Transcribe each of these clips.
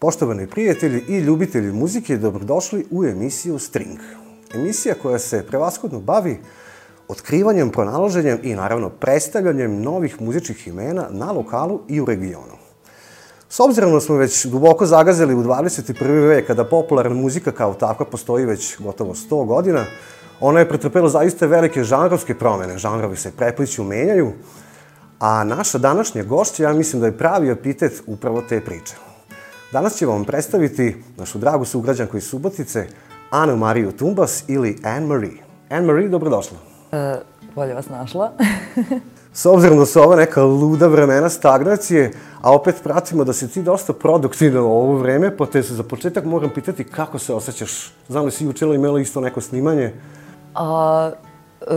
Poštovani prijatelji i ljubitelji muzike, dobrodošli u emisiju String. Emisija koja se prevaskodno bavi otkrivanjem, pronalaženjem i naravno predstavljanjem novih muzičkih imena na lokalu i u regionu. S obzirom da smo već duboko zagazili u 21. vek, kada popularna muzika kao takva postoji već gotovo 100 godina, ona je pretrpela zaista velike žanrovske promene. Žanrovi se prepliću, menjaju, a naša današnja gošća, ja mislim da je pravi epitet upravo te priče. Danas ćemo vam predstaviti našu dragu sugrađanku iz Subotice, Anu Mariju Tumbas ili Anne Marie. Anne Marie, dobrodošla. E, bolje vas našla. S obzirom da su ova neka luda vremena stagnacije, a opet pratimo da si ti dosta produktivna u ovo vreme, pa te se za početak moram pitati kako se osjećaš. Znam li si učela imala isto neko snimanje? A, e,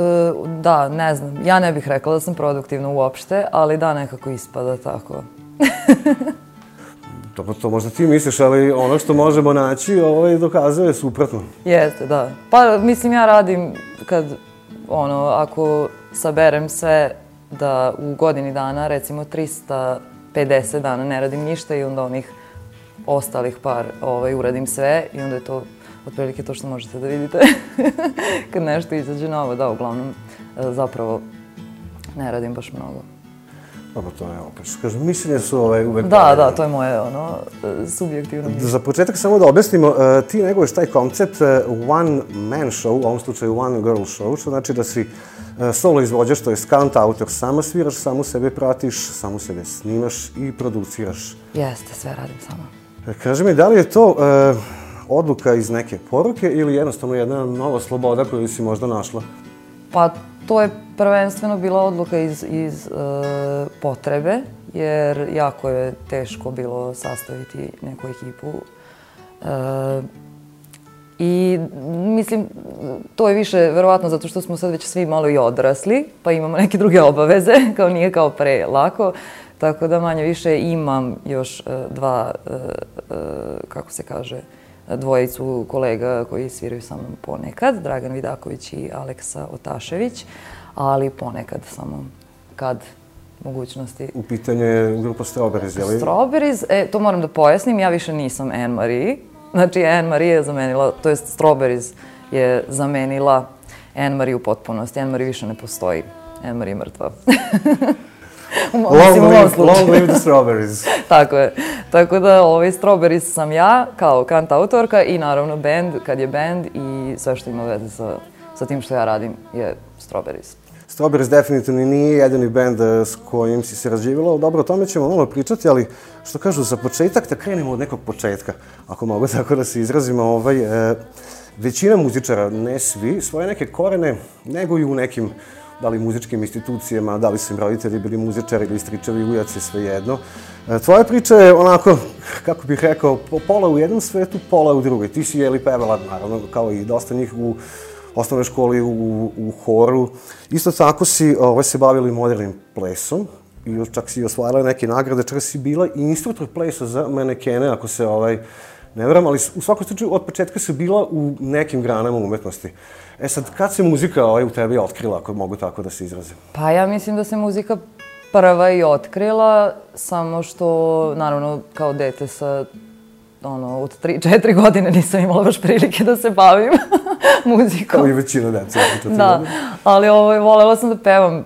da, ne znam. Ja ne bih rekla da sam produktivna uopšte, ali da, nekako ispada tako. To, to možda ti misliš, ali ono što možemo naći ovaj, dokazuje suprotno. Jeste, da. Pa, mislim, ja radim kad, ono, ako saberem sve da u godini dana, recimo 350 dana ne radim ništa i onda onih ostalih par ovaj, uradim sve i onda je to otprilike to što možete da vidite kad nešto izađe novo. Da, uglavnom, e, zapravo ne radim baš mnogo. Dobro, to je opet što kažem, mišljenje su ovaj, uvek... Da, da, to je moje ono, e, subjektivno mišljenje. Za početak samo da objasnimo, uh, ti neguješ taj koncept uh, one man show, u ovom slučaju one girl show, što znači da si uh, solo izvođaš, to je skant autor, sama sviraš, samo sebe pratiš, samo sebe snimaš i produciraš. Jeste, sve radim sama. Kaži mi, da li je to odluka iz neke poruke ili jednostavno jedna nova sloboda koju si možda našla? Pa to je prvenstveno bila odluka iz, iz e, potrebe, jer jako je teško bilo sastaviti neku ekipu. E, I mislim, to je više verovatno zato što smo sad već svi malo i odrasli, pa imamo neke druge obaveze, kao nije kao pre lako. Tako da manje više imam još e, dva, e, e, kako se kaže, dvojicu kolega koji sviraju sa mnom ponekad, Dragan Vidaković i Aleksa Otašević, ali ponekad samo kad mogućnosti. U pitanju je grupa Strawberries, je li? Strawberries, e, to moram da pojasnim, ja više nisam Anne Marie. Znači, Anne Marie je zamenila, to je Strawberries je zamenila Anne Marie u potpunosti. Anne Marie više ne postoji. Anne Marie je mrtva. long, live, long live the strawberries. Tako je. Tako da ovaj strawberries sam ja kao kant autorka i naravno band kad je band i sve što ima veze sa, sa tim što ja radim je strawberries. Strawberries definitivno nije jedini band eh, s kojim si se razživjela. Dobro, o tome ćemo malo pričati, ali što kažu, za početak da krenemo od nekog početka, ako mogu tako da se izrazimo. Ovaj, e, većina muzičara, ne svi, svoje neke korene neguju u nekim da li muzičkim institucijama, da li su im roditelji bili muzičari ili stričevi ujaci, sve jedno. E, tvoja priča je onako, kako bih rekao, pola u jednom svetu, pola u drugoj. Ti si jeli pevala, naravno, kao i dosta njih u osnovnoj školi u, u horu. Isto tako si ovaj, se bavili modernim plesom i čak si osvajala neke nagrade, čak si bila i instruktor plesa za manekene, ako se ovaj, ne vram, ali u svakom slučaju od početka si bila u nekim granama umetnosti. E sad, kad se muzika ovaj, u tebi otkrila, ako mogu tako da se izrazim? Pa ja mislim da se muzika prva i otkrila, samo što, naravno, kao dete sa ono, od 3-4 godine nisam imala baš prilike da se bavim muzikom. Kao i većina djeca. Da, ali ovaj, volela sam da pevam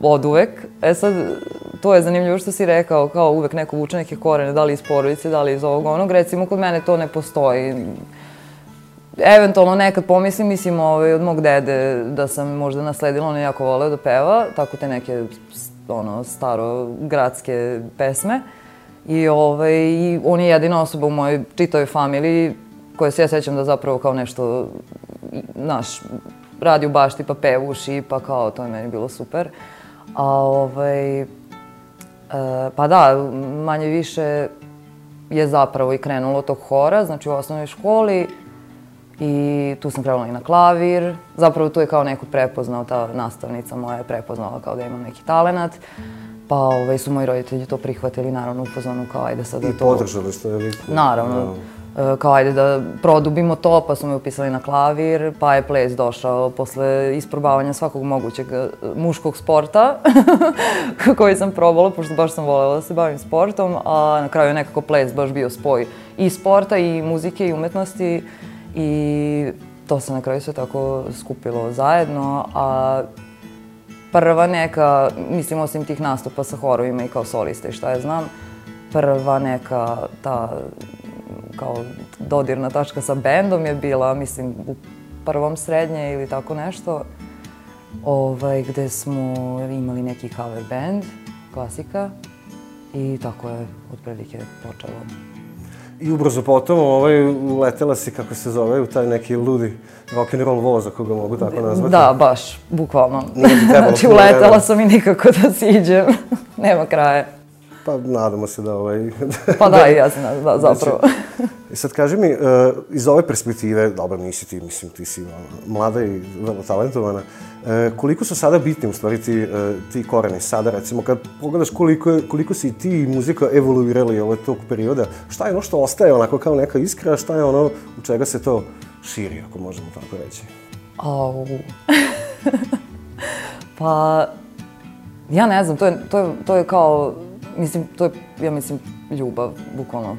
od uvek. E sad, to je zanimljivo što si rekao, kao uvek neko vuče neke korene, da li iz porodice, da li iz ovog onog. Recimo, kod mene to ne postoji eventualno nekad pomislim, mislim, ovaj, od mog dede da sam možda nasledila, on je jako voleo da peva, tako te neke ono, staro gradske pesme. I, ovaj, I on je jedina osoba u mojoj čitoj familiji koja se ja sećam da zapravo kao nešto, naš, radi u bašti pa pevuši, pa kao to je meni bilo super. A ovaj, e, pa da, manje više je zapravo i krenulo tog hora, znači u osnovnoj školi. I tu sam trebala i na klavir. Zapravo tu je kao neko prepoznao, ta nastavnica moja je prepoznala kao da imam neki talenat. Pa ovaj, su moji roditelji to prihvatili, naravno, u fazonu kao ajde sad da I to... podržali što je liku. Naravno. E, kao ajde da produbimo to, pa su me upisali na klavir, pa je ples došao posle isprobavanja svakog mogućeg e, muškog sporta koji sam probala, pošto baš sam voljela da se bavim sportom, a na kraju je nekako ples baš bio spoj i sporta i muzike i umetnosti i to se na kraju sve tako skupilo zajedno, a prva neka, mislim osim tih nastupa sa horovima i kao soliste i šta ja znam, prva neka ta kao dodirna tačka sa bendom je bila, mislim, u prvom srednje ili tako nešto, ovaj, gde smo imali neki cover band, klasika, i tako je otprilike počelo. I ubrzo potom ovaj, letela si, kako se zove, u taj neki ludi rock and roll voz, ako ga mogu tako nazvati. Da, baš, bukvalno. Znači, uletela sam i nikako da siđem. Nema kraja. Pa nadamo se da ovaj... Pa da, i ja sam, da, zapravo. I sad kaži mi, uh, iz ove perspektive, dobro, nisi ti, mislim, ti si ono, mlada i vrlo talentovana, uh, koliko su sada bitni, u stvari, ti, ti koreni sada, recimo, kad pogledaš koliko, koliko si i ti i muzika evoluirali ovo tog perioda, šta je ono što ostaje onako kao neka iskra, šta je ono u čega se to širi, ako možemo tako reći? Au. pa, ja ne znam, to je, to je, to je kao, mislim, to je, ja mislim, ljubav, bukvalno,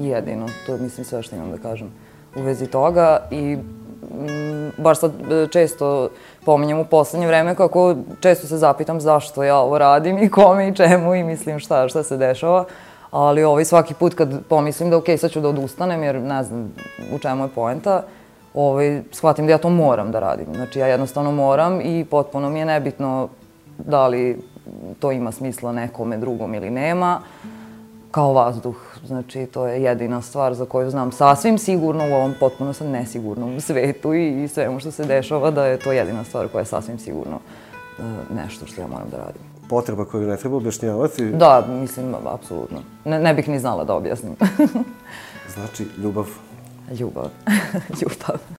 jedino. To je, mislim, sve što imam da kažem u vezi toga i mm, baš sad e, često pominjem u poslednje vreme kako često se zapitam zašto ja ovo radim i kome i čemu i mislim šta, šta se dešava. Ali ovaj svaki put kad pomislim da ok, sad ću da odustanem jer ne znam u čemu je poenta, ovaj, shvatim da ja to moram da radim. Znači ja jednostavno moram i potpuno mi je nebitno da li to ima smisla nekome drugom ili nema. Kao vazduh. Znači to je jedina stvar za koju znam sasvim sigurno u ovom potpuno sam nesigurnom svetu i, i svemu što se dešava da je to jedina stvar koja je sasvim sigurno e, nešto što ja moram da radim. Potreba koju ne treba objašnjavati, Da, mislim, apsolutno. Ne, ne bih ni znala da objasnim. znači ljubav. Ljubav. Ljubav.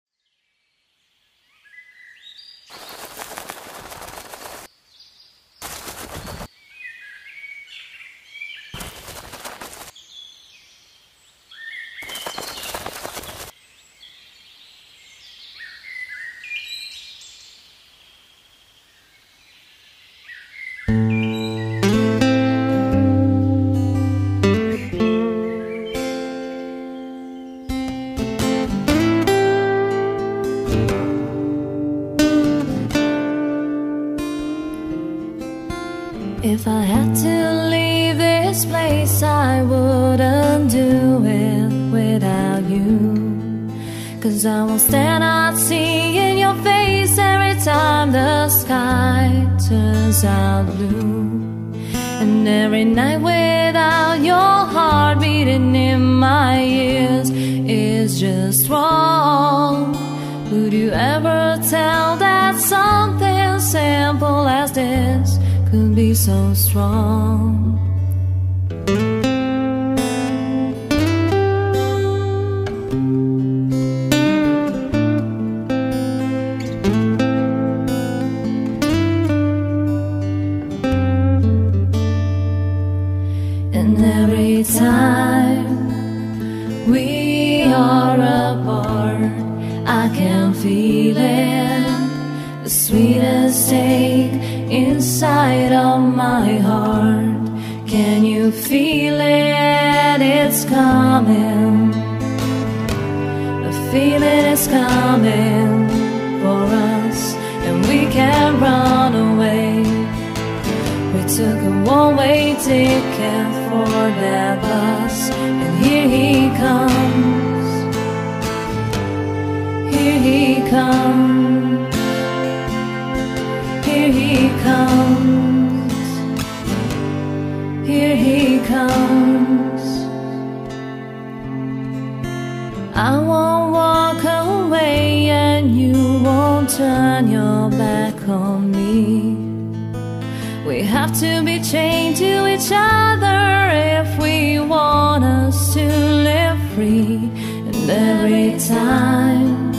Every time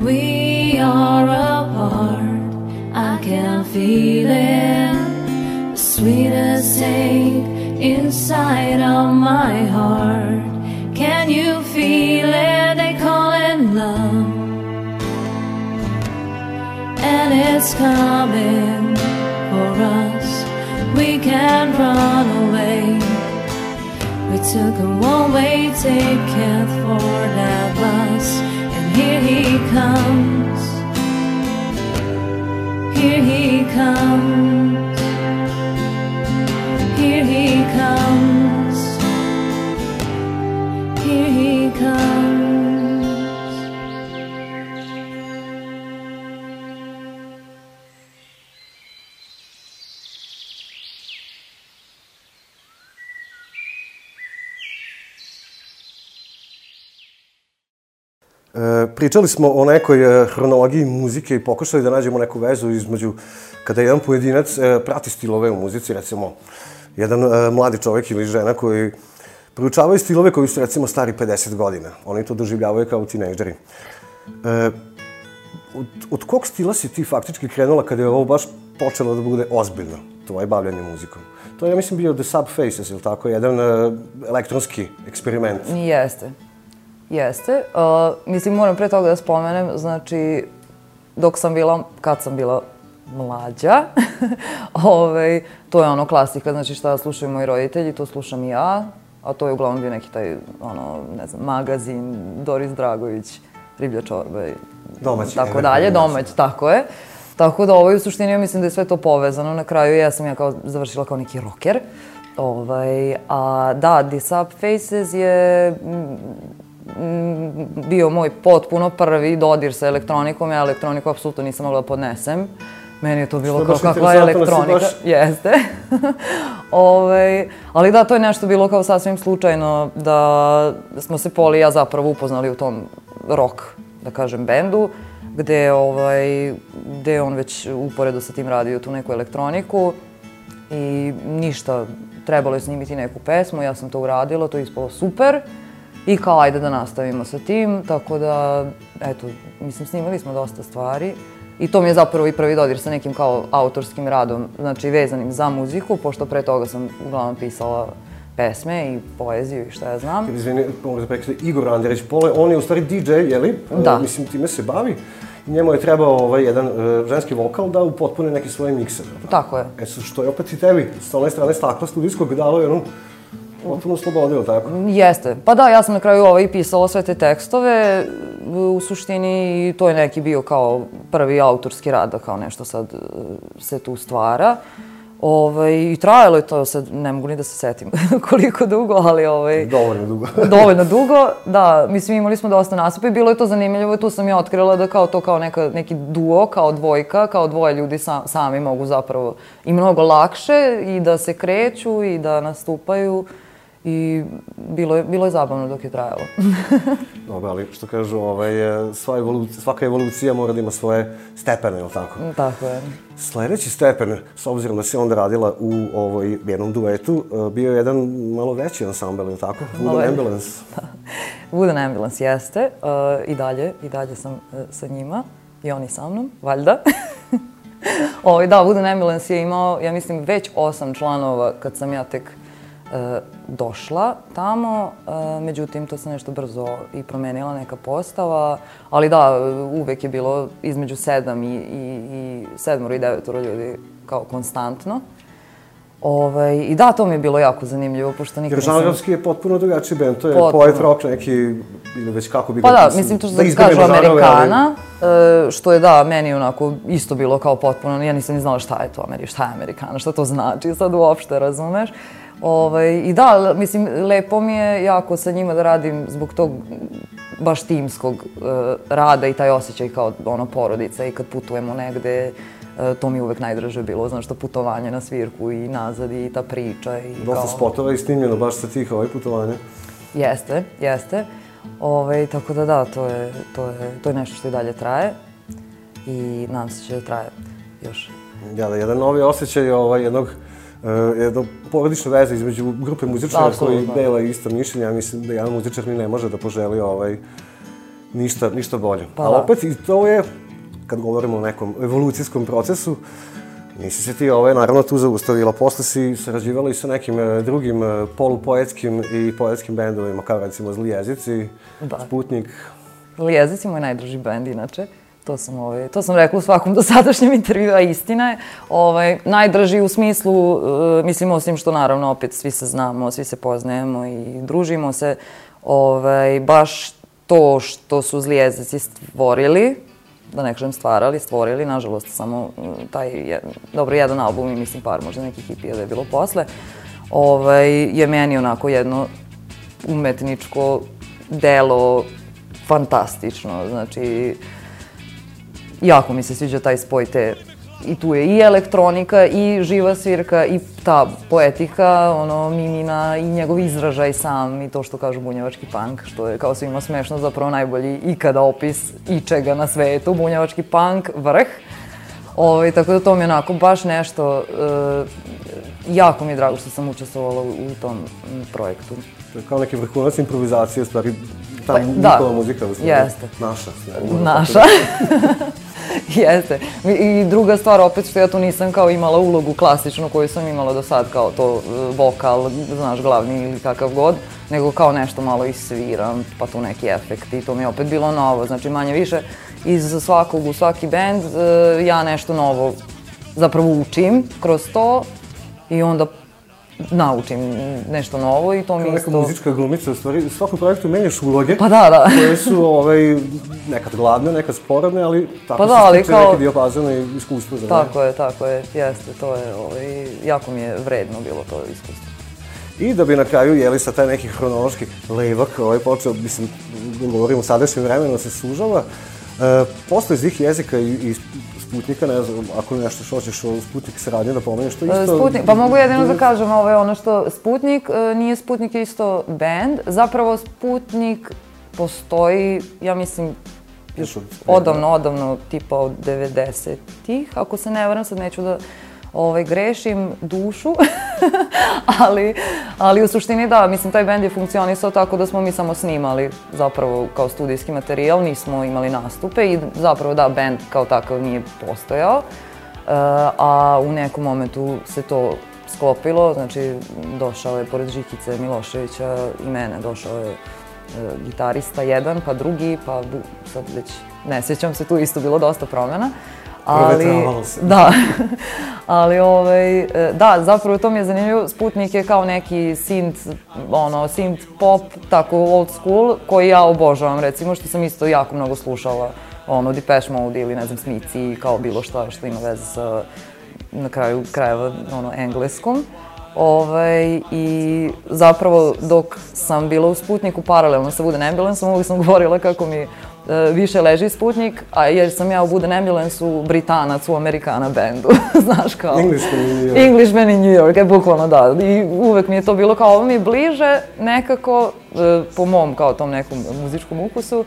we are apart, I can feel it. The take inside of my heart. Can you feel it? They call it love. And it's coming for us. We can't run took a one-way ticket for that bus, and here he comes. Here he comes. Pričali smo o nekoj eh, hronologiji muzike i pokušali da nađemo neku vezu između kada jedan pojedinac eh, prati stilove u muzici, recimo jedan eh, mladi čovjek ili žena koji proučavaju stilove koji su recimo stari 50 godina. Oni to doživljavaju kao tinejdžeri. E, od, od kog stila si ti faktički krenula kada je ovo baš počelo da bude ozbiljno, tvoje bavljanje muzikom? To je, ja mislim, bio The Subfaces, ili tako, jedan elektronski eksperiment. Jeste. Jeste. Uh, mislim, moram pre toga da spomenem, znači, dok sam bila, kad sam bila mlađa, ovaj, to je ono klasika, znači šta slušaju moji roditelji, to slušam i ja, a to je uglavnom bio neki taj, ono, ne znam, magazin, Doris Dragović, Riblja čorba i Domaći, tako dalje, domać, tako je. Tako da ovo u suštini ja mislim da je sve to povezano. Na kraju ja sam ja kao završila kao neki rocker. Ovaj, a da, The Subfaces je mm, mm, bio moj potpuno prvi dodir sa elektronikom. Ja elektroniku apsolutno nisam mogla da podnesem. Meni je to bilo je kao kakva je elektronika. baš- Jeste. ovaj, ali da, to je nešto bilo kao sasvim slučajno da smo se Poli i ja zapravo upoznali u tom rock, da kažem, bendu, gde, ovaj, gde je on već uporedo sa tim radio tu neku elektroniku i ništa, trebalo je snimiti neku pesmu, ja sam to uradila, to je ispalo super. I kao, ajde da nastavimo sa tim, tako da, eto, mislim, snimali smo dosta stvari. I to mi je zapravo i prvi dodir sa nekim kao autorskim radom, znači vezanim za muziku, pošto pre toga sam uglavnom pisala pesme i poeziju i šta ja znam. Izvini, mogu da prekreći, Igor Anderić Pole, on je u stvari DJ, jeli? Da. E, mislim, time se bavi. Njemu je trebao ovaj, jedan e, ženski vokal da upotpune neki svoj mikser. Tako je. E što je opet i tebi, s one strane stakla studijskog dalo jednu potpuno slobodu, ili tako? Jeste. Pa da, ja sam na kraju ovaj pisala sve te tekstove, u suštini to je neki bio kao prvi autorski rad, da kao nešto sad e, se tu stvara. Ovaj, I trajalo je to, sad ne mogu ni da se setim koliko dugo, ali ovaj, Dovoljno dugo. dovoljno dugo. Da, mislim imali smo dosta nastupa i bilo je to zanimljivo i tu sam ja otkrila da kao to kao neka, neki duo, kao dvojka, kao dvoje ljudi sa, sami mogu zapravo i mnogo lakše i da se kreću i da nastupaju i bilo je, bilo je zabavno dok je trajalo. Dobro, ali što kažu, ovaj, e, sva evolucija, svaka evolucija mora da ima svoje stepene, ili tako? Tako je. Sljedeći stepen, s obzirom da si onda radila u ovoj jednom duetu, e, bio je jedan malo veći ansambl, ili tako? Malo Wooden. Ambulance. Wooden Ambulance jeste, uh, i dalje, i dalje sam sa njima, i oni sa mnom, valjda. Ovaj, da, Wooden Ambulance je imao, ja mislim, već osam članova kad sam ja tek došla tamo, uh, međutim, to se nešto brzo i promenila neka postava, ali da, uvek je bilo između sedam i, i, i sedmoro i devetoro ljudi kao konstantno. Ovaj, I da, to mi je bilo jako zanimljivo, pošto nikad Jer nisam... žanrovski je potpuno drugačiji band, to je Potpuno. poet rock neki, ili već kako bi Pa ga da, mislim, mislim to što da da kažu žanrove, ali- Amerikana, e, što je da, meni onako isto bilo kao potpuno, ja nisam ni znala šta je to Ameri, šta je Amerikana, šta to znači, sad uopšte razumeš. Ovaj, I da, mislim, lepo mi je jako sa njima da radim zbog tog baš timskog e, rada i taj osjećaj kao ono porodica i kad putujemo negde, e, to mi je uvek najdraže bilo, znaš, to putovanje na svirku i nazad i ta priča i Dosta kao... spotova je snimljeno baš sa tih ovaj putovanja. Jeste, jeste. Ove, tako da da, to je, to, je, to je nešto što i dalje traje i nadam se će da traje još. Ja, da, jedan novi osjećaj ovaj, jednog Uh, jedno porodične veze između grupe muzičara koji dela ista mišljenja. Mislim da jedan muzičar ni ne može da poželi ovaj, ništa, ništa bolje. Pa Ali opet i to je, kad govorimo o nekom evolucijskom procesu, Nisi se ti ovaj, naravno tu zaustavila, posle si sarađivala i sa nekim e, drugim e, polupoetskim i poetskim bendovima, kao recimo Zli jezici, Da. Sputnik. Zli jezic je moj najdrži bend, inače. To sam, ovaj, to sam rekla u svakom dosadašnjem intervju, a istina je. Ovaj, najdrži u smislu, eh, mislim, osim što naravno opet svi se znamo, svi se poznajemo i družimo se, ovaj, baš to što su zli jezici stvorili, da ne kažem stvarali, stvorili, nažalost samo mm, taj, je, dobro, jedan album i mislim par možda nekih hipija da je bilo posle, ovaj, je meni onako jedno umetničko delo fantastično. Znači, jako mi se sviđa taj spoj te i tu je i elektronika i živa svirka i ta poetika, ono, Mimina i njegov izražaj sam i to što kažu bunjevački punk, što je kao svima smešno, zapravo najbolji ikada opis ičega na svetu, bunjevački punk, vrh. Ovaj, tako da to mi je onako baš nešto, e, jako mi je drago što sam učestvovala u, u tom m, projektu. To je kao neki vrhunac improvizacije, stvari, ta Pa, njihova muzika, u stvari. Jeste. Naša. Naša. Jeste. I druga stvar, opet što ja tu nisam kao imala ulogu klasičnu koju sam imala do sad, kao to e, vokal, znaš, glavni ili kakav god, nego kao nešto malo isviram, pa tu neki efekti, to mi je opet bilo novo. Znači, manje više, iz svakog u svaki bend e, ja nešto novo zapravo učim kroz to i onda naučim nešto novo i to mi Kao neka isto... muzička glumica, u stvari, u svakom projektu menjaš uloge. Pa da, da. koje su ovaj, nekad gladne, nekad sporadne, ali tako Pa se da, ali kao- neki dijapazon i iskustvo za Tako je, tako je, jeste, to je, ovaj, jako mi je vredno bilo to iskustvo. I da bi na kraju jeli sa taj neki hronološki levak ovaj počeo, mislim, govorimo o sadašnjem vremenu, se sužava. E, posle zih jezika i, i Sputnika, ne znam, ako nešto što hoćeš o Sputnik saradnje da pomeneš, to isto... E, Sputnik, pa mogu jedino da kažem, ovo je ono što Sputnik, e, nije Sputnik isto band, zapravo Sputnik postoji, ja mislim, Još od- odavno, odavno, tipa od 90-ih, ako se ne varam, sad neću da ovaj, grešim dušu, ali, ali u suštini da, mislim, taj bend je funkcionisao tako da smo mi samo snimali zapravo kao studijski materijal, nismo imali nastupe i zapravo da, bend kao takav nije postojao. Eh, a u nekom momentu se to sklopilo, znači došao je pored Žikice Miloševića i mene, došao je eh, gitarista jedan, pa drugi, pa sad već ne sjećam se, tu isto bilo dosta promjena. Ali, da, ali ovaj, e, da, zapravo to mi je zanimljivo, Sputnik je kao neki synth, ono, synth pop, tako old school, koji ja obožavam, recimo, što sam isto jako mnogo slušala, ono, Depeche Mode ili, ne znam, Smici, kao bilo šta što ima veze sa, na kraju krajeva, ono, engleskom. Ovaj, I zapravo dok sam bila u Sputniku paralelno sa Wooden Ambulanceom, uvijek sam govorila kako mi više leži Sputnik, a jer sam ja u Wooden Ambulance-u Britanac u Amerikana bendu, znaš kao. Englishman in New York. Englishman in New York, e, bukvalno da. I uvek mi je to bilo kao ovo mi je bliže nekako, e, po mom kao tom nekom muzičkom ukusu, e,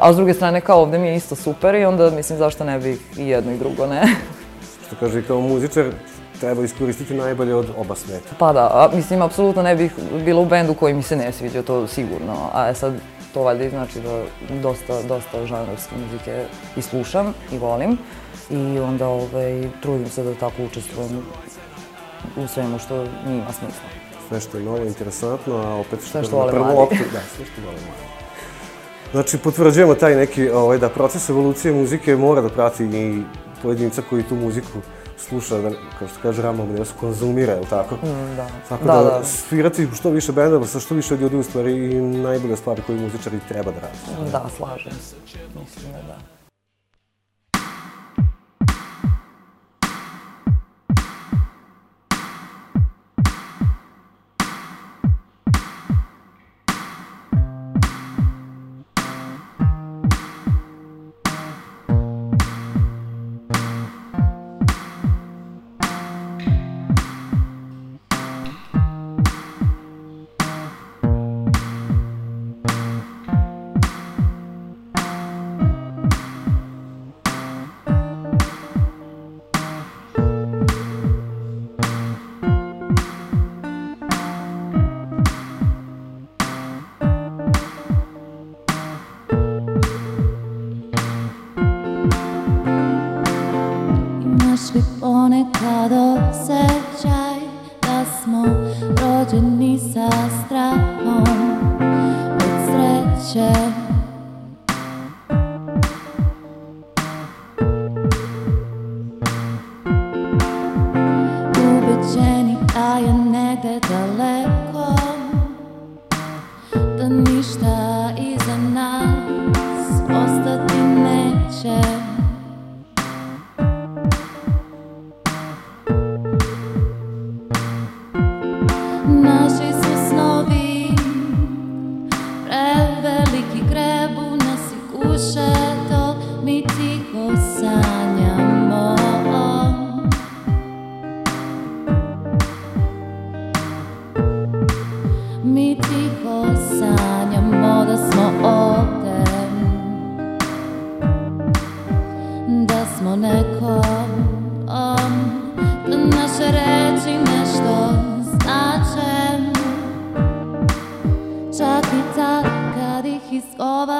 a s druge strane kao ovde mi je isto super i onda mislim zašto ne bi i jedno i drugo, ne? Što kaže, kao muzičar treba iskoristiti najbolje od oba sveta. Pa da, a, mislim, apsolutno ne bih bila u bendu koji mi se ne sviđa, to sigurno. A e, sad, to valjda znači da dosta, dosta žanrovske muzike i slušam i volim. I onda ovaj, trudim se da tako učestvujem u svemu što njima smisla. Sve što je novo, interesantno, a opet što, Sve što na prvu mladi. loptu- Da, sve što vole mladi. Znači, potvrđujemo taj neki, ovaj, da proces evolucije muzike mora da prati i pojedinca koji tu muziku sluša, da, kao što kaže Rama, da se konzumira, je li tako? Mm, da. Tako Da, da, da. svirati što više bendova sa što više ljudi u stvari i najbolja stvar koju muzičari treba da rade. Da, slažem se. Mislim da da.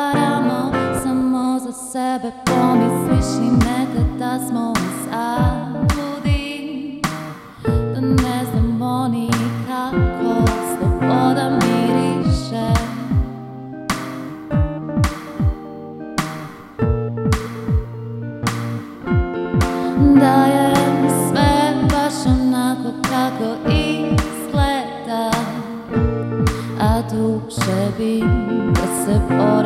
Izgovaramo Samo za sebe. Pomisliš i nekad da smo u zabludi Da ne znamo nikako sloboda miriše. Da je sve baš onako kako izgleda A duše bi da se bore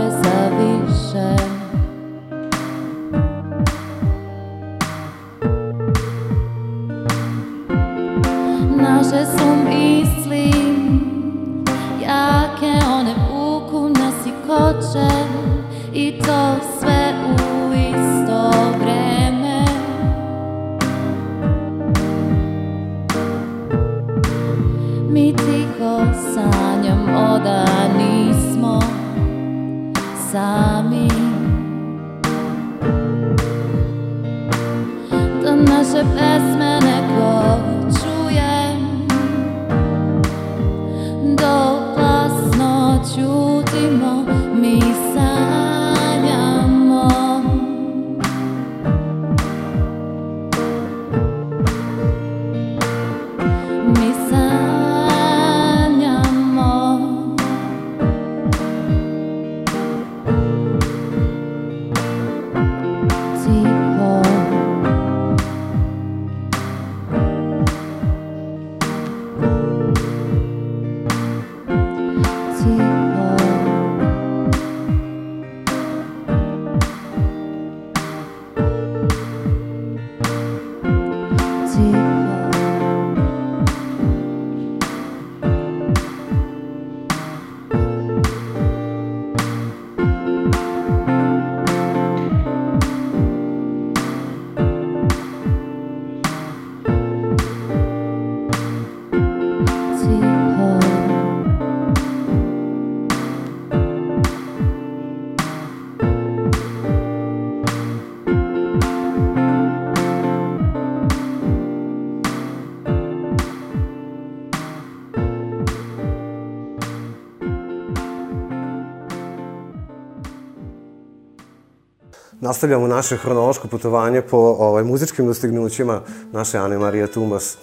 Nastavljamo naše hronološko putovanje po ovaj, muzičkim dostignućima naše Ane Marije Tumas.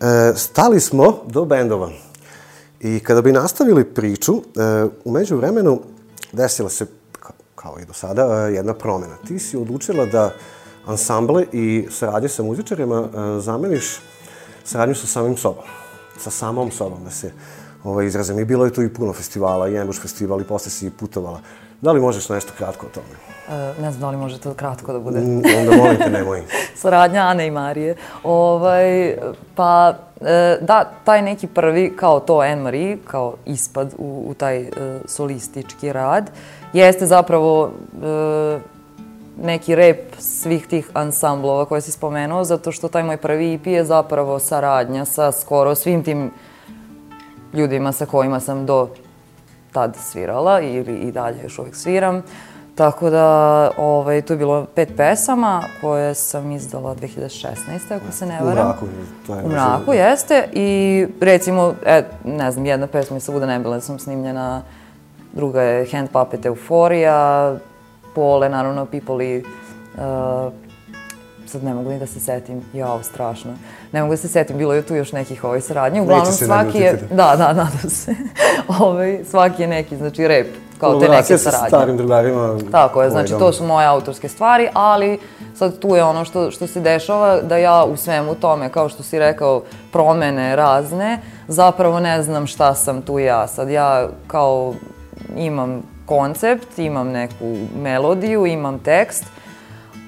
E, stali smo do bendova. I kada bi nastavili priču, e, umeđu vremenu desila se, kao i do sada, e, jedna promjena. Ti si odlučila da ansamble i saradnje sa muzičarima e, zameniš saradnju sa samim sobom. Sa samom sobom, da se ovaj, izrazim. I bilo je tu i puno festivala, i Embuš festival, i posle si i putovala. Da li možeš nešto kratko o tome? E, ne znam da li može to kratko da bude. Mm, Onda molim te, nemoj. Saradnja Ane i Marije. Ovaj, pa, e, da, taj neki prvi, kao to Anne-Marie, kao ispad u, u taj e, solistički rad, jeste zapravo neki rep svih tih ansamblova koje si spomenuo, zato što taj moj prvi EP je zapravo saradnja sa skoro svim tim ljudima sa kojima sam do tad svirala ili i dalje još uvijek sviram. Tako da, ovaj, tu je bilo pet pesama koje sam izdala 2016. ako se ne U varam. mraku, to je U mraku, jeste. I recimo, e, ne znam, jedna pesma je Svuda nebile sam snimljena, druga je Hand Puppet Euforija, Pole, naravno, People i uh, sad ne mogu ni da se setim, jao, strašno. Ne mogu da se setim, bilo je tu još nekih ovaj saradnje. Uglavnom, se svaki je, da, da, nadam se. ovaj, svaki je neki, znači, rep, kao te neke Kolaboracija sa saradnje. starim drugarima. Tako je, ovaj, znači to su moje autorske stvari, ali sad tu je ono što, što se dešava da ja u svemu tome, kao što si rekao, promene razne, zapravo ne znam šta sam tu ja. Sad ja kao imam koncept, imam neku melodiju, imam tekst,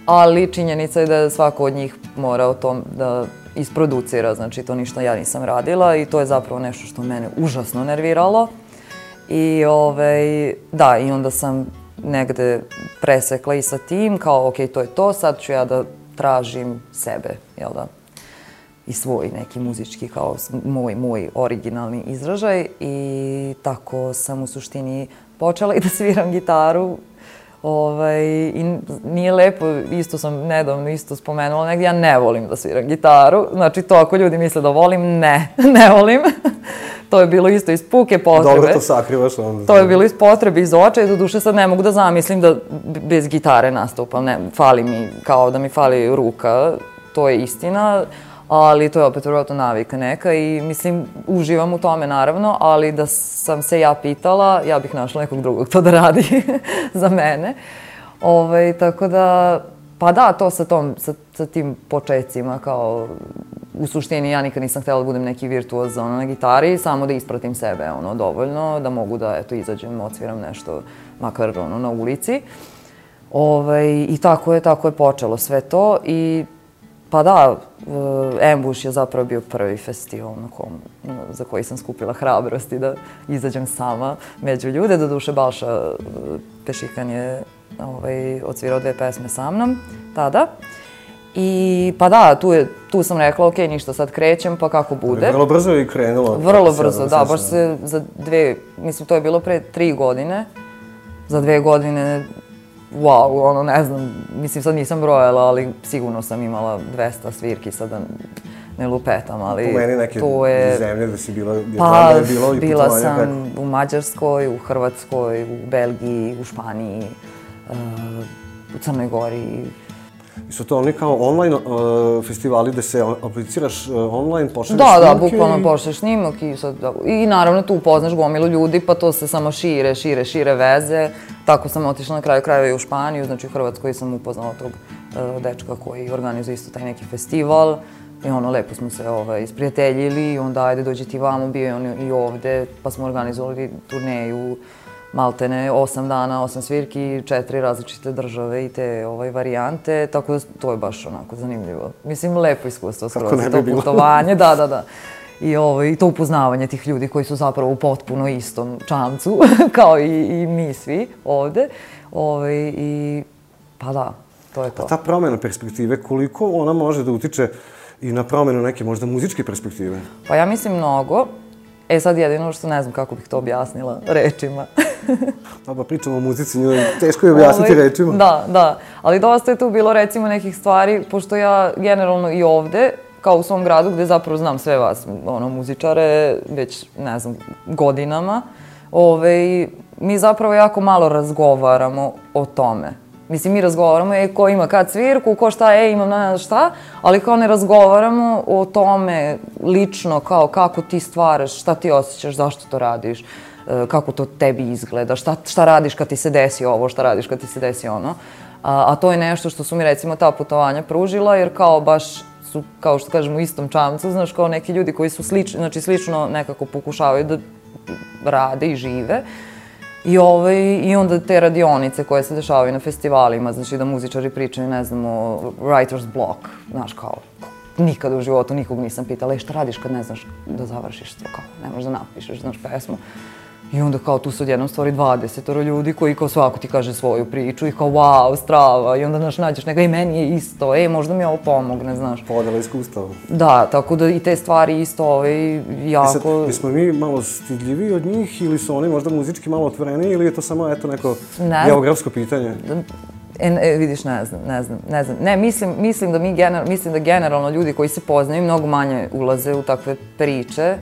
ali činjenica je da svako od njih mora o tom da isproducira, znači to ništa ja nisam radila i to je zapravo nešto što mene užasno nerviralo. I ovaj, da, i onda sam negde presekla i sa tim, kao ok, to je to, sad ću ja da tražim sebe, jel da? I svoj neki muzički, kao moj, moj originalni izražaj i tako sam u suštini počela i da sviram gitaru Ovaj, I nije lepo, isto sam nedavno isto spomenula negdje, ja ne volim da sviram gitaru. Znači to ako ljudi misle da volim, ne, ne volim. to je bilo isto iz puke potrebe. Dobro to sakrivaš onda. To je bilo iz potrebe, iz oča i do duše sad ne mogu da zamislim da bez gitare nastupam. Ne, fali mi, kao da mi fali ruka, to je istina, ali to je opet vjerojatno navika neka i mislim, uživam u tome naravno, ali da sam se ja pitala, ja bih našla nekog drugog to da radi za mene. Ovaj, tako da, pa da, to sa, tom, sa, sa tim početcima, kao u suštini ja nikad nisam htjela da budem neki virtuoz ono, na gitari, samo da ispratim sebe ono, dovoljno, da mogu da eto, izađem, ocviram nešto, makar ono, na ulici. Ovaj, I tako je, tako je počelo sve to i pa da, e, Ambush je zapravo bio prvi festival na kom, za koji sam skupila hrabrosti da izađem sama među ljude. Do duše Balša e, Pešikan je ovaj, odsvirao dve pesme sa mnom tada. I pa da, tu, je, tu sam rekla, ok, ništa, sad krećem, pa kako bude. Vrlo brzo je i krenulo. Vrlo brzo, da, baš se za dve, mislim to je bilo pre tri godine, za dve godine, wow, ono ne znam, mislim sad nisam brojala, ali sigurno sam imala 200 svirki, sada ne lupetam, ali Po meni neke to je... zemlje da si bila, znam Pa, da je bilo i bila sam preko. u Mađarskoj, u Hrvatskoj, u Belgiji, u Španiji, uh, u Crnoj Gori, I su to oni kao online uh, festivali gde se apliciraš uh, online, pošalješ Da, da, snimke bukvalno i- pošleš snimak i sad, da, i naravno tu upoznaš gomilu ljudi, pa to se samo šire, šire, šire veze. Tako sam otišla na kraju krajeva i u Španiju, znači u Hrvatskoj sam upoznala tog uh, dečka koji organizuje isto taj neki festival. I ono, lepo smo se ovaj, isprijateljili i onda ajde dođi ti vamo, bio je on i ovde, pa smo organizovali turneju maltene, osam dana, osam svirki, četiri različite države i te ovaj, varijante, tako da to je baš onako zanimljivo. Mislim, lepo iskustvo skroz, bi to bilo? putovanje, da, da, da. I, ovaj, I to upoznavanje tih ljudi koji su zapravo u potpuno istom čamcu, kao i, i mi svi ovde. Ovaj, I pa da, to je to. Ta promjena perspektive, koliko ona može da utiče i na promjenu neke možda muzičke perspektive? Pa ja mislim mnogo. E sad jedino što ne znam kako bih to objasnila rečima. Dobro, pričamo o muzici, nju je teško je objasniti Ovaj, rečima. Da, da. Ali dosta je tu bilo recimo nekih stvari, pošto ja generalno i ovde, kao u svom gradu gde zapravo znam sve vas, ono, muzičare, već, ne znam, godinama, ove, mi zapravo jako malo razgovaramo o tome. Mislim, mi razgovaramo, e, ko ima kad svirku, ko šta, e, imam na šta, ali kao ne razgovaramo o tome lično, kao kako ti stvaraš, šta ti osjećaš, zašto to radiš, e, kako to tebi izgleda, šta, šta radiš kad ti se desi ovo, šta radiš kad ti se desi ono. A, a to je nešto što su mi recimo ta putovanja pružila, jer kao baš su, kao što kažemo, u istom čamcu, znaš, kao neki ljudi koji su slični, znači slično nekako pokušavaju da rade i žive. I, ovaj, I onda te radionice koje se dešavaju na festivalima, znači da muzičari pričaju, ne znam, o writer's block, znaš, kao, nikada u životu nikog nisam pitala, e, šta radiš kad ne znaš da završiš to, kao, ne možeš da napišeš, znaš, pesmu. I onda kao tu se odjednom stvori 20 ljudi koji kao svako ti kaže svoju priču i kao wow, strava i onda znaš nađeš neka i meni je isto, e možda mi ovo pomogne, znaš. Podela iskustava. Da, tako da i te stvari isto ovaj, E jako... sad, jesmo mi malo stidljivi od njih ili su oni možda muzički malo otvoreni ili je to samo eto neko Ne. geografsko pitanje? E, e, vidiš, ne znam, ne znam, ne znam. Ne, mislim, mislim, da mi gener, mislim da generalno ljudi koji se poznaju mnogo manje ulaze u takve priče.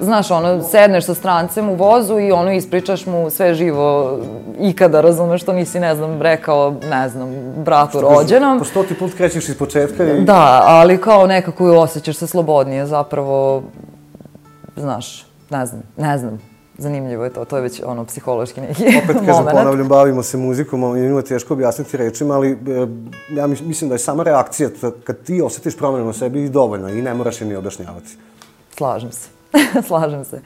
Znaš, ono, sedneš sa strancem u vozu i ono, ispričaš mu sve živo ikada, razumeš, što nisi, ne znam, rekao, ne znam, bratu rođenom. Po stoti put krećeš iz početka i... Da, ali kao nekako i osjećaš se slobodnije, zapravo, znaš, ne znam, ne znam, zanimljivo je to, to je već ono psihološki neki Opet kažem, ponavljam, bavimo se muzikom, i njima je teško objasniti rečima, ali e, ja mislim da je sama reakcija kad ti osjetiš promjenu na sebi i dovoljno i ne moraš je ni objašnjavati. Slažem se, slažem se.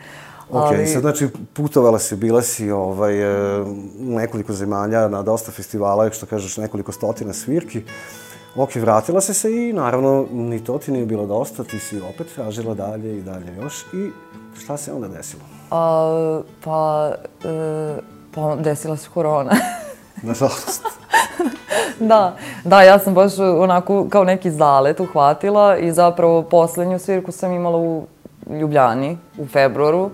Ok, ali... sad znači putovala si, bila si ovaj, e, nekoliko zemalja na dosta festivala, što kažeš nekoliko stotina svirki. Ok, vratila se se i naravno ni to ti nije bilo dosta, ti si opet tražila dalje i dalje još i šta se onda desilo? A, pa, e, pa desila se korona. Nažalost. da, da, ja sam baš onako kao neki zalet uhvatila i zapravo poslednju svirku sam imala u Ljubljani u februaru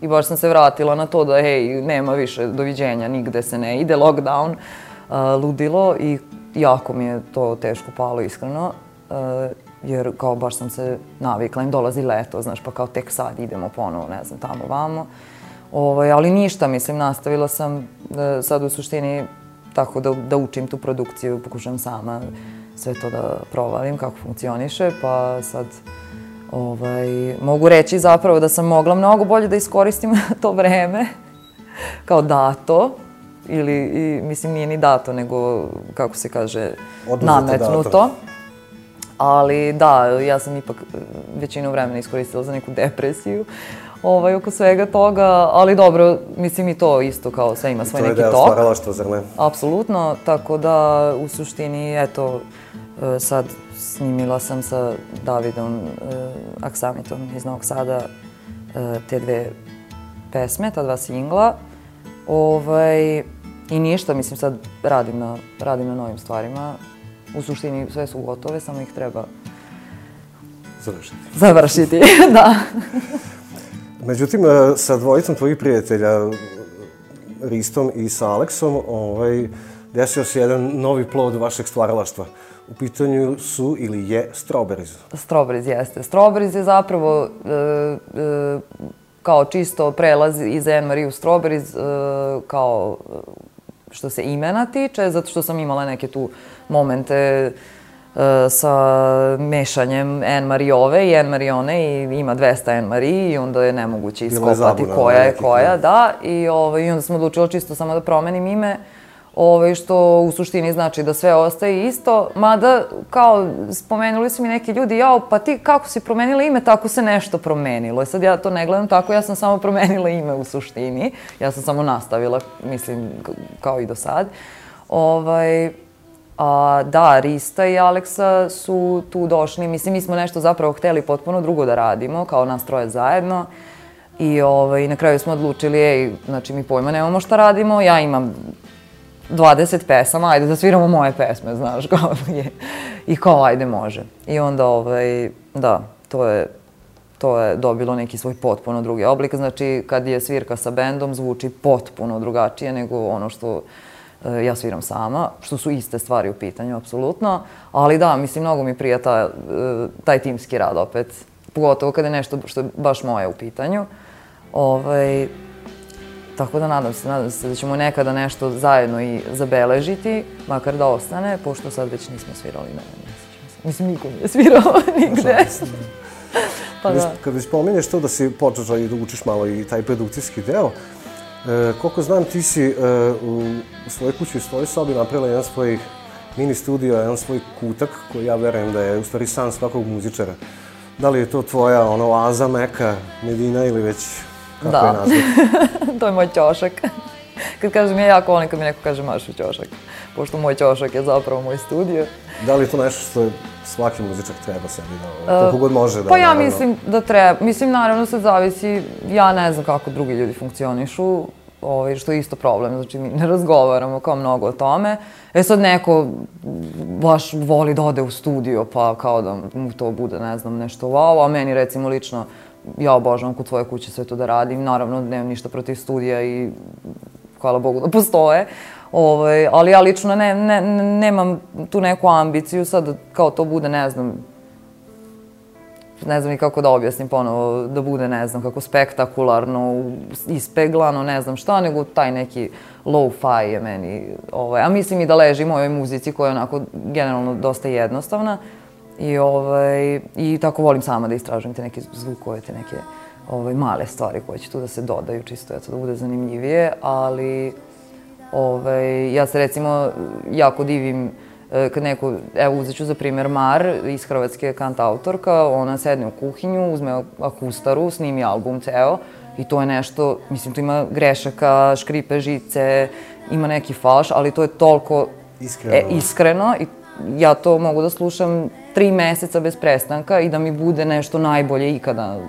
i baš sam se vratila na to da hej, nema više doviđenja, nigde se ne ide, lockdown, uh, ludilo i jako mi je to teško palo iskreno. Uh, jer kao baš sam se navikla, im dolazi leto, znaš, pa kao tek sad idemo ponovo, ne znam, tamo, vamo. Ovaj, ali ništa, mislim, nastavila sam da, sad u suštini tako da, da učim tu produkciju, pokušam sama sve to da provalim kako funkcioniše, pa sad ovaj, mogu reći zapravo da sam mogla mnogo bolje da iskoristim to vreme kao dato, ili, i, mislim, nije ni dato, nego, kako se kaže, Oduzete nametnuto. Dato. Ali da, ja sam ipak većinu vremena iskoristila za neku depresiju ovaj, oko svega toga, ali dobro, mislim i to isto kao sve ima svoj neki tok. To je deo stvaralaštva, zar ne? Apsolutno, tako da u suštini, eto, e, sad snimila sam sa Davidom uh, Aksamitom iz Novog Sada uh, te dve pesme, ta dva singla. Ovaj, I ništa, mislim sad radim na, radim na novim stvarima u suštini sve su gotove, samo ih treba završiti. Završiti, da. Međutim, sa dvojicom tvojih prijatelja, Ristom i sa Aleksom, ovaj, desio se jedan novi plod vašeg stvaralaštva. U pitanju su ili je Strawberries? Strawberries jeste. Strawberries je zapravo e, e, kao čisto prelaz iz Anne-Marie u Strawberries, e, kao što se imena tiče, zato što sam imala neke tu momente uh, sa mešanjem Anne Mariove i Anne Marione i ima 200 Anne Marie i onda je nemoguće iskopati koja je koja, da. I, ovaj, I onda smo odlučili čisto samo da promenim ime. Ove, ovaj, što u suštini znači da sve ostaje isto. Mada, kao, spomenuli su mi neki ljudi, jao, pa ti kako si promenila ime, tako se nešto promenilo. I sad ja to ne gledam tako, ja sam samo promenila ime u suštini. Ja sam samo nastavila, mislim, kao i do sad. Ovaj, a, da, Rista i Aleksa su tu došli. Mislim, mi smo nešto zapravo hteli potpuno drugo da radimo, kao nas troje zajedno. I ovaj, na kraju smo odlučili, ej, znači mi pojma nemamo šta radimo, ja imam 20 pesama, ajde da sviramo moje pesme, znaš, kao je. I kao, ajde, može. I onda, ovaj, da, to je, to je dobilo neki svoj potpuno drugi oblik. Znači, kad je svirka sa bendom, zvuči potpuno drugačije nego ono što e, ja sviram sama, što su iste stvari u pitanju, apsolutno. Ali da, mislim, mnogo mi prija ta, e, taj timski rad opet. Pogotovo kada je nešto što je baš moje u pitanju. Ovaj, Tako da nadam se, nadam se da ćemo nekada nešto zajedno i zabeležiti, makar da ostane, pošto sad već nismo svirali na mjesecu. Mislim, niko nije svirao nigde. pa da. Kad vi spominješ to da si počela i da učiš malo i taj produkcijski deo, e, koliko znam, ti si e, u, u svojoj kući, u svojoj sobi napravila jedan svoj mini studio, jedan svoj kutak koji ja verujem da je u stvari san svakog muzičara. Da li je to tvoja ono, oaza, meka, medina ili već Kako da. je naziv? to je moj ćošak. kad kažem ja jako volim kad mi neko kaže mašu ćošak. Pošto moj ćošak je zapravo moj studio. Da li je to nešto što svaki muzičak treba sebi da, uh, koliko god može da... Pa ja naravno... mislim da treba. Mislim, naravno se zavisi, ja ne znam kako drugi ljudi funkcionišu, ovaj, što je isto problem, znači mi ne razgovaramo kao mnogo o tome. E sad neko baš voli da ode u studio, pa kao da mu to bude, ne znam, nešto wow, a meni recimo lično ja obožavam kod tvoje kuće sve to da radim. Naravno, nemam ništa protiv studija i hvala Bogu da postoje. Ovaj, ali ja lično ne, ne, nemam tu neku ambiciju sad kao to bude, ne znam, ne znam i kako da objasnim ponovo, da bude, ne znam, kako spektakularno, ispeglano, ne znam šta, nego taj neki low-fi je meni, ovaj, a mislim i da leži mojoj muzici koja je onako generalno dosta jednostavna. I, ovaj, I tako volim sama da istražujem te neke zvukove, te neke ovaj, male stvari koje će tu da se dodaju, čisto eto, da bude zanimljivije, ali ovaj, ja se recimo jako divim e, kad neko, evo uzet ću za primjer Mar iz Hrvatske kanta autorka, ona sedne u kuhinju, uzme akustaru, snimi album ceo i to je nešto, mislim, tu ima grešaka, škripe žice, ima neki falš, ali to je toliko Iskreno. E, iskreno i ja to mogu da slušam tri meseca bez prestanka i da mi bude nešto najbolje ikada.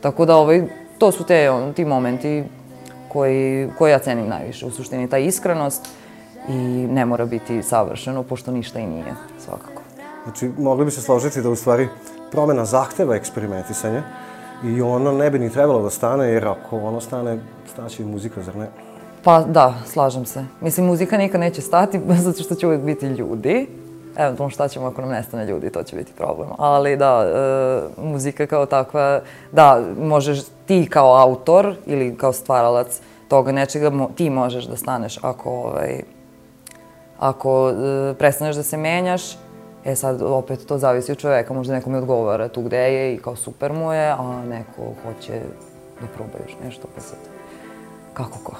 Tako da ovaj, to su te, on, ti momenti koji, koji ja cenim najviše. U suštini ta iskrenost i ne mora biti savršeno, pošto ništa i nije, svakako. Znači, mogli bi se složiti da u stvari promjena zahteva eksperimentisanje i ono ne bi ni trebalo da stane, jer ako ono stane, staće i muzika, zar ne? Pa da, slažem se. Mislim, muzika nikad neće stati, zato što će uvijek biti ljudi. Eventualno pa šta ćemo ako nam nestane ljudi, to će biti problem. Ali da, e, muzika kao takva, da, možeš ti kao autor ili kao stvaralac toga nečega, mo, ti možeš da staneš ako, ovaj, ako e, prestaneš da se menjaš. E sad, opet, to zavisi od čoveka. Možda nekom odgovara tu gde je i kao super mu je, a neko hoće da proba još nešto, pa sad, kako ko.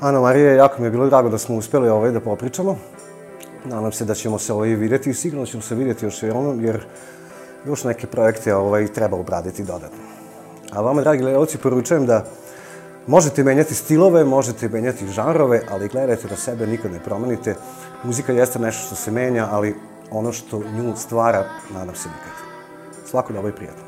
Ana Marija, jako mi je bilo drago da smo uspjeli ovaj da popričamo. Nadam se da ćemo se ovaj vidjeti i sigurno ćemo se vidjeti još i ono, jer još neke projekte ovaj, treba obraditi dodatno. A vama, dragi gledalci, poručujem da možete menjati stilove, možete menjati žanrove, ali gledajte da sebe nikad ne promenite. Muzika jeste nešto što se menja, ali ono što nju stvara, nadam se nikad. Svako dobro i prijatno.